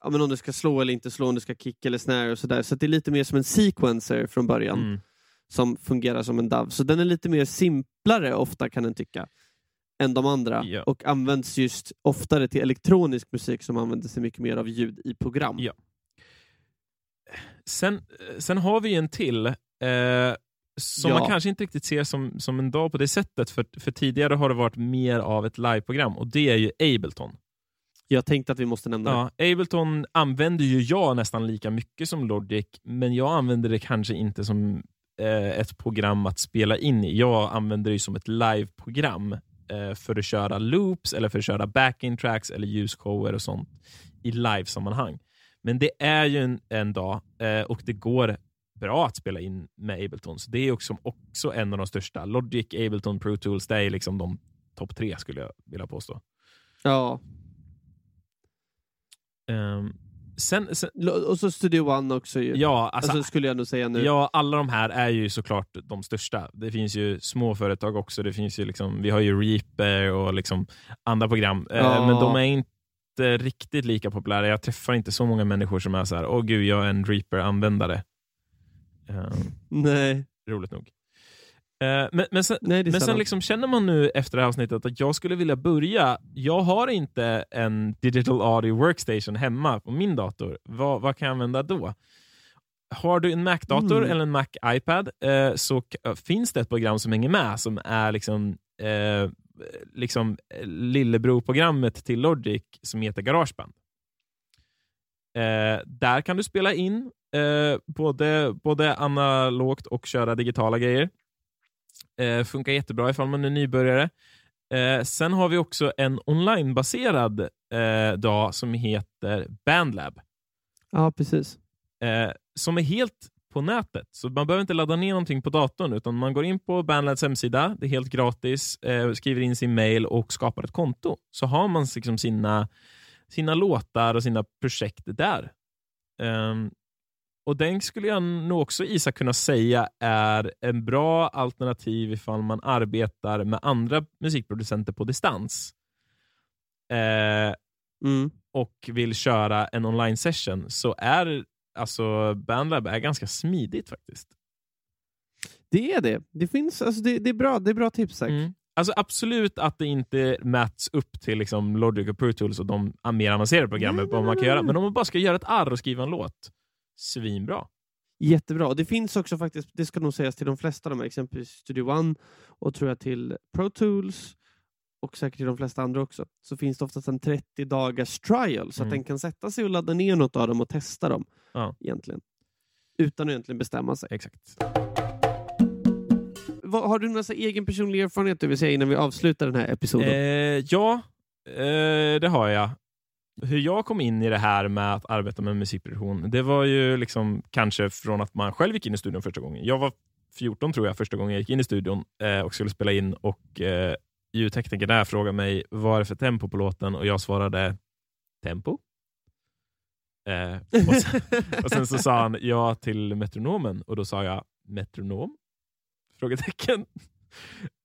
ja, men om du ska slå eller inte slå, om du ska kick eller snare och sådär. Så det är lite mer som en sequencer från början Mm. som fungerar som en DAV. Så den är lite mer simplare ofta kan en tycka än de andra Ja. och används just oftare till elektronisk musik som använder sig mycket mer av ljud i program. Ja. Sen, sen har vi en till eh, som Ja. man kanske inte riktigt ser som, som en dag på det sättet, för, för tidigare har det varit mer av ett liveprogram och det är ju Ableton. Jag tänkte att vi måste nämna det. Ja, Ableton använder ju jag nästan lika mycket som Logic, men jag använder det kanske inte som eh, ett program att spela in i. Jag använder det som ett liveprogram för att köra loops eller för att köra backing tracks eller ljusshower och sånt i livesammanhang. Men det är ju en, en dag eh, och det går bra att spela in med Ableton. Så det är också, också en av de största. Logic, Ableton, Pro Tools, det är liksom de topp tre skulle jag vilja påstå. Ja. Ehm, sen, sen, Och så Studio One också ju. ja, alltså, alltså, skulle jag nog säga nu. Ja, alla de här är ju såklart de största. Det finns ju små företag också. Det finns ju liksom, vi har ju Reaper och liksom andra program. Eh, Ja. Men de är inte riktigt lika populära. Jag träffar inte så många människor som är så här, åh gud, jag är en Reaper-användare. Eh, Nej, roligt nog. Eh, men, men sen, Nej men sen liksom känner man nu efter det här avsnittet att jag skulle vilja börja. Jag har inte en digital audio workstation hemma på min dator. Vad, vad kan jag använda då? Har du en Mac-dator Mm. eller en Mac-iPad eh, så äh, finns det ett program som hänger med som är liksom, eh, liksom eh, lillebror-programmet till Logic som heter GarageBand. Eh, där kan du spela in eh, både, både analogt och köra digitala grejer. Eh, funkar jättebra ifall man är nybörjare. Eh, sen har vi också en onlinebaserad eh, dag som heter Bandlab. Ja, precis. Eh, som är helt på nätet. Så man behöver inte ladda ner någonting på datorn, utan man går in på Bandlads hemsida, det är helt gratis, eh, skriver in sin mail och skapar ett konto. Så har man liksom sina, sina låtar och sina projekt där. Och den skulle jag nog också Isak kunna säga är en bra alternativ ifall man arbetar med andra musikproducenter på distans. Eh, Mm. och vill köra en online session så är alltså Bandlab är ganska smidigt faktiskt. Det är det. Det, finns, alltså det, det, är, bra, det är bra tips. Mm. Alltså absolut att det inte mäts upp till liksom Logic och Pro Tools och de mer avancerade programmen på vad man kan göra. Men om man bara ska göra ett arr och skriva en låt, svinbra. Jättebra. Det finns också faktiskt, det ska nog sägas till de flesta, de här, exempelvis Studio One och tror jag till Pro Tools och säkert till de flesta andra också, så finns det oftast en 30 dagars trial så att Mm. den kan sätta sig och ladda ner något av dem och testa dem. Ja. egentligen. Utan att egentligen bestämma sig. Exakt. Vad, har du någon egen personlig erfarenhet du vill säga innan vi avslutar den här episoden? Eh, ja, eh, det har jag. Hur jag kom in i det här med att arbeta med musikproduktion, det var ju liksom kanske från att man själv gick in i studion första gången. Jag var 14 tror jag första gången jag gick in i studion eh, och skulle spela in och eh, ljudteknikern där frågade mig vad är det för tempo på låten och jag svarade tempo. Eh, och, sen, och sen så sa han ja till metronomen och då sa jag metronom? Frågetecken.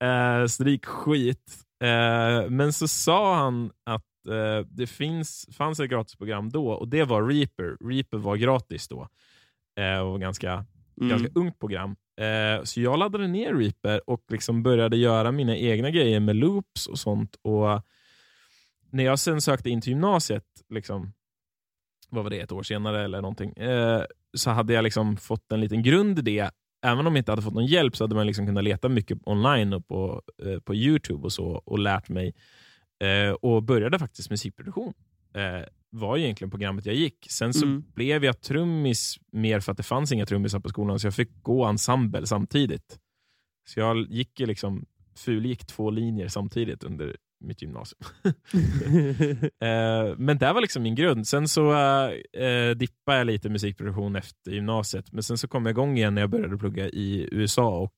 Eh, stryk skit. Eh, men så sa han att eh, det finns, fanns ett gratisprogram då och det var Reaper. Reaper var gratis då eh, och ganska, Mm. ganska ungt program. Eh, så jag laddade ner Reaper och liksom började göra mina egna grejer med loops och sånt. Och när jag sen sökte in till gymnasiet, liksom, vad var det, ett år senare eller någonting, eh, så hade jag liksom fått en liten grund i det. Även om jag inte hade fått någon hjälp så hade man liksom kunnat leta mycket online och på, eh, på Youtube och så och lärt mig. Eh, och började faktiskt musikproduktion. Eh, var ju egentligen programmet jag gick. Sen så Mm. blev jag trummis mer för att det fanns inga trummisar på skolan, så jag fick gå ensemble samtidigt. Så jag gick ju liksom, fulgick två linjer samtidigt under mitt gymnasium. Eh, men det var liksom min grund. Sen så eh, dippade jag lite musikproduktion efter gymnasiet, men sen så kom jag igång igen när jag började plugga i USA och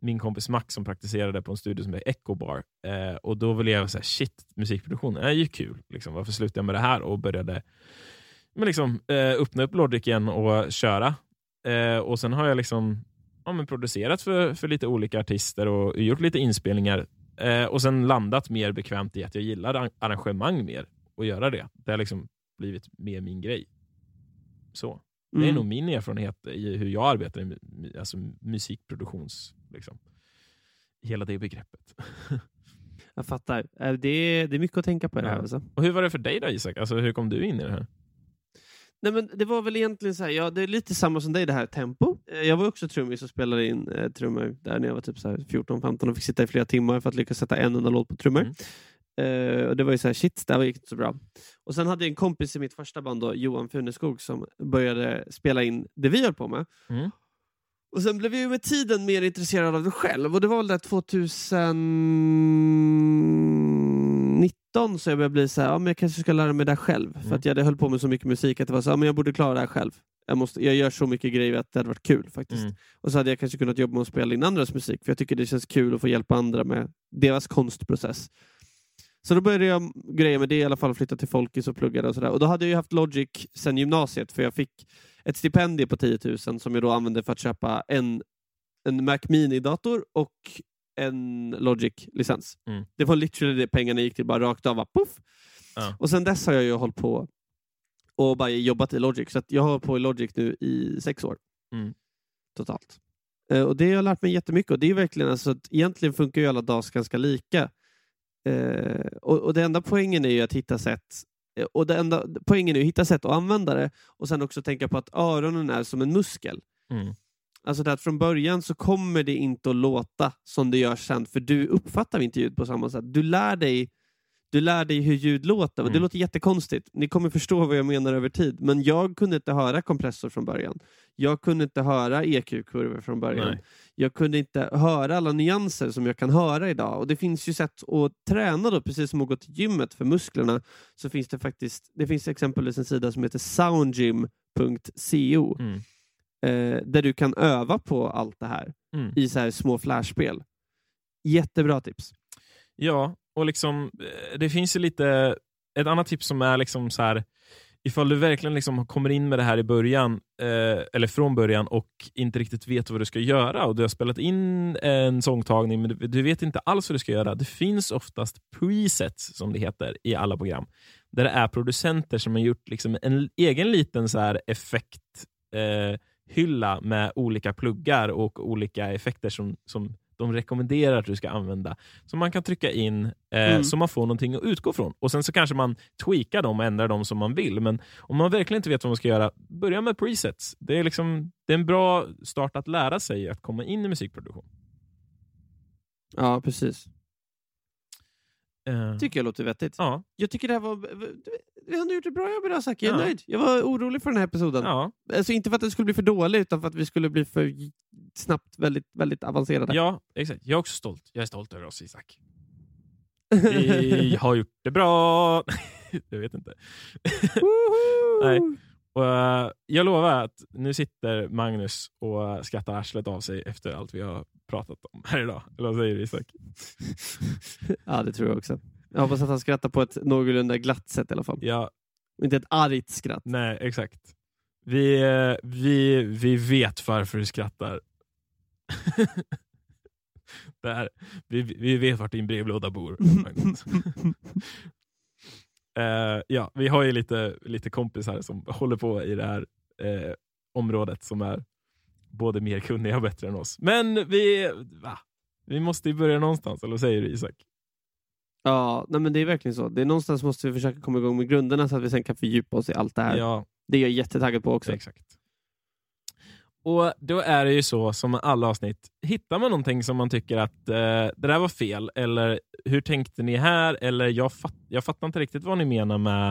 min kompis Max som praktiserade på en studio som heter Echo Bar. Eh, och då ville jag säga shit, musikproduktion är ju kul. Liksom, varför slutade jag med det här? Och började men liksom, eh, öppna upp Logic igen och köra. Eh, och sen har jag liksom ja, men producerat för, för lite olika artister och gjort lite inspelningar. Eh, och sen landat mer bekvämt i att jag gillar arrangemang mer och göra det. Det har liksom blivit mer min grej. Så. Det är Mm. nog min erfarenhet i hur jag arbetar i alltså musikproduktions... Liksom. Hela det begreppet. Jag fattar. Eh, Det är, det är mycket att tänka på i det här. Alltså. Och hur var det för dig då Isak? Alltså, hur kom du in i det här? Nej, men det var väl egentligen så här, ja, det är lite samma som dig det här tempo. Eh, Jag var också trummis och spelade in eh, trummor där när jag var typ så här 14-15 och fick sitta i flera timmar för att lyckas sätta en enda låt på trummor. Mm. Eh, och det var ju så här, shit, det här gick inte så bra. Och sen hade jag en kompis i mitt första band, då, Johan Funeskog, som började spela in det vi höll på med. Mm. Och sen blev jag ju med tiden mer intresserad av det själv och det var väl där 2019 så jag började bli så här, ja, men jag kanske ska lära mig det här själv. För Mm. att jag hade höll på med så mycket musik att det var så här, ja, men jag borde klara det här själv. Jag, måste, jag gör så mycket grejer att det hade varit kul faktiskt. Mm. Och så hade jag kanske kunnat jobba med att spela in andras musik, för jag tycker det känns kul att få hjälpa andra med deras konstprocess. Så då började jag greja med det i alla fall, flytta till Folkis och pluggade och sådär. Och då hade jag ju haft Logic sedan gymnasiet, för jag fick ett stipendium på 10 000 som jag då använde för att köpa en, en Mac Mini-dator och en Logic-licens. Mm. Det var literally det pengarna gick till, bara rakt av. Bara, puff. Ja. Och sen dess har jag ju hållit på och bara jobbat i Logic, så att jag har hållit på i Logic nu i sex år. Mm. Totalt. Eh, och det har jag lärt mig jättemycket och det är verkligen alltså att egentligen funkar ju alla DAS ganska lika. Eh, och, och det enda poängen är ju att hitta sätt eh, och det enda poängen är att hitta sätt att använda det och sen också tänka på att öronen är som en muskel. Mm. Alltså att från början så kommer det inte att låta som det gör sen, för du uppfattar inte ljud på samma sätt. Du lär dig, du lär dig hur ljud låter. Och det Mm. låter jättekonstigt. Ni kommer förstå vad jag menar över tid. Men jag kunde inte höra kompressor från början. Jag kunde inte höra EQ-kurvor från början. Nej. Jag kunde inte höra alla nyanser som jag kan höra idag. Och Det finns ju sätt att träna då, precis som att gå till gymmet för musklerna. Så finns det faktiskt, det finns exempelvis en sida som heter soundgym.co Mm. eh, där du kan öva på allt det här Mm. i så här små flashspel. Jättebra tips. Ja, och liksom eh, det finns ju lite, ett annat tips som är liksom så här ifall du verkligen liksom kommer in med det här i början, eh, eller från början och inte riktigt vet vad du ska göra och du har spelat in en sångtagning men du, du vet inte alls vad du ska göra. Det finns oftast presets, som det heter, i alla program. Där det är producenter som har gjort liksom en egen liten så här effekthylla eh, hylla med olika pluggar och olika effekter som, som de rekommenderar att du ska använda. Som man kan trycka in eh, Mm. så man får någonting att utgå från. Och Sen så kanske man tweakar dem och ändrar dem som man vill. Men om man verkligen inte vet vad man ska göra, börja med presets. Det är, liksom, det är en bra start att lära sig att komma in i musikproduktion. Ja, precis. Eh, tycker jag låter vettigt. ja, Jag tycker det här var... Vi har gjort ett bra jobb idag Zacke, jag är Ja. nöjd. Jag var orolig för den här episoden. ja, Alltså inte för att den skulle bli för dålig, utan för att vi skulle bli för snabbt väldigt, väldigt avancerade. ja, exakt. Jag är också stolt. Jag är stolt över oss, Isak. Vi har gjort det bra. jag vet inte. Nej. Och, eh, jag lovar att nu sitter Magnus och skrattar arslet av sig efter allt vi har pratat om här idag. Eller vad säger du Isak? Ja, det tror jag också. Jag hoppas att han skrattar på ett någorlunda glatt sätt i alla fall. Ja, Inte ett argt skratt. nej, exakt. Vi, eh, vi, vi vet varför du skrattar. Där. Vi, vi vet vart din brevlåda bor. Eh, ja, vi har ju lite, lite kompisar som håller på i det här eh, området som är både mer kunniga och bättre än oss. Men vi, va? vi måste ju börja någonstans, eller vad säger du Isak? Ja, nej, men det är verkligen så. Det är någonstans måste vi försöka komma igång med grunderna så att vi sen kan fördjupa oss i allt det här. Ja, Det är jag jättetaggad på också. exakt. Och då är det ju så som med alla avsnitt, hittar man någonting som man tycker att eh, det där var fel, eller hur tänkte ni här, eller jag, fatt, jag fattar inte riktigt vad ni menar med,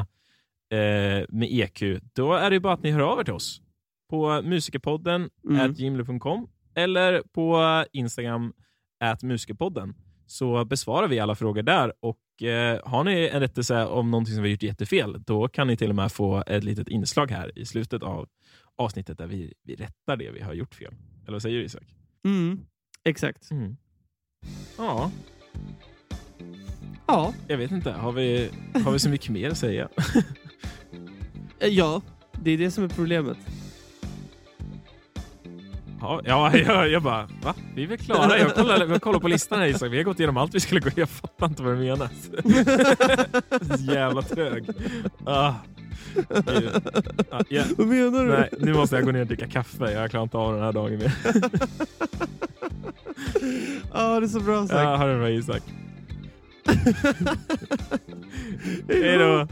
eh, med EQ, då är det ju bara att ni hör av er till oss på musikerpodden Mm. eller på Instagram at musikerpodden så besvarar vi alla frågor där och eh, har ni en rättelse om någonting som vi har gjort jättefel då kan ni till och med få ett litet inslag här i slutet av avsnittet där vi, vi rättar det vi har gjort fel. Eller vad säger du Isak? Mm. Exakt. Mm. Ja, Ja. jag vet inte. Har vi, har vi så mycket mer att säga? Ja, det är det som är problemet. Ja, ja jag, jag bara, va? Vi är väl klara? Jag kollar, jag kollar på listan här Isak. Vi har gått igenom allt vi skulle gå Jag fattar inte vad du menar. Jävla trög. Ah. Ah, ja. Vad menar du? Nej, nu måste jag gå ner och dricka kaffe. Jag klarar inte av den här dagen mer. Ja, det är så bra sagt. Ja, ha det bra Isak. Hej då.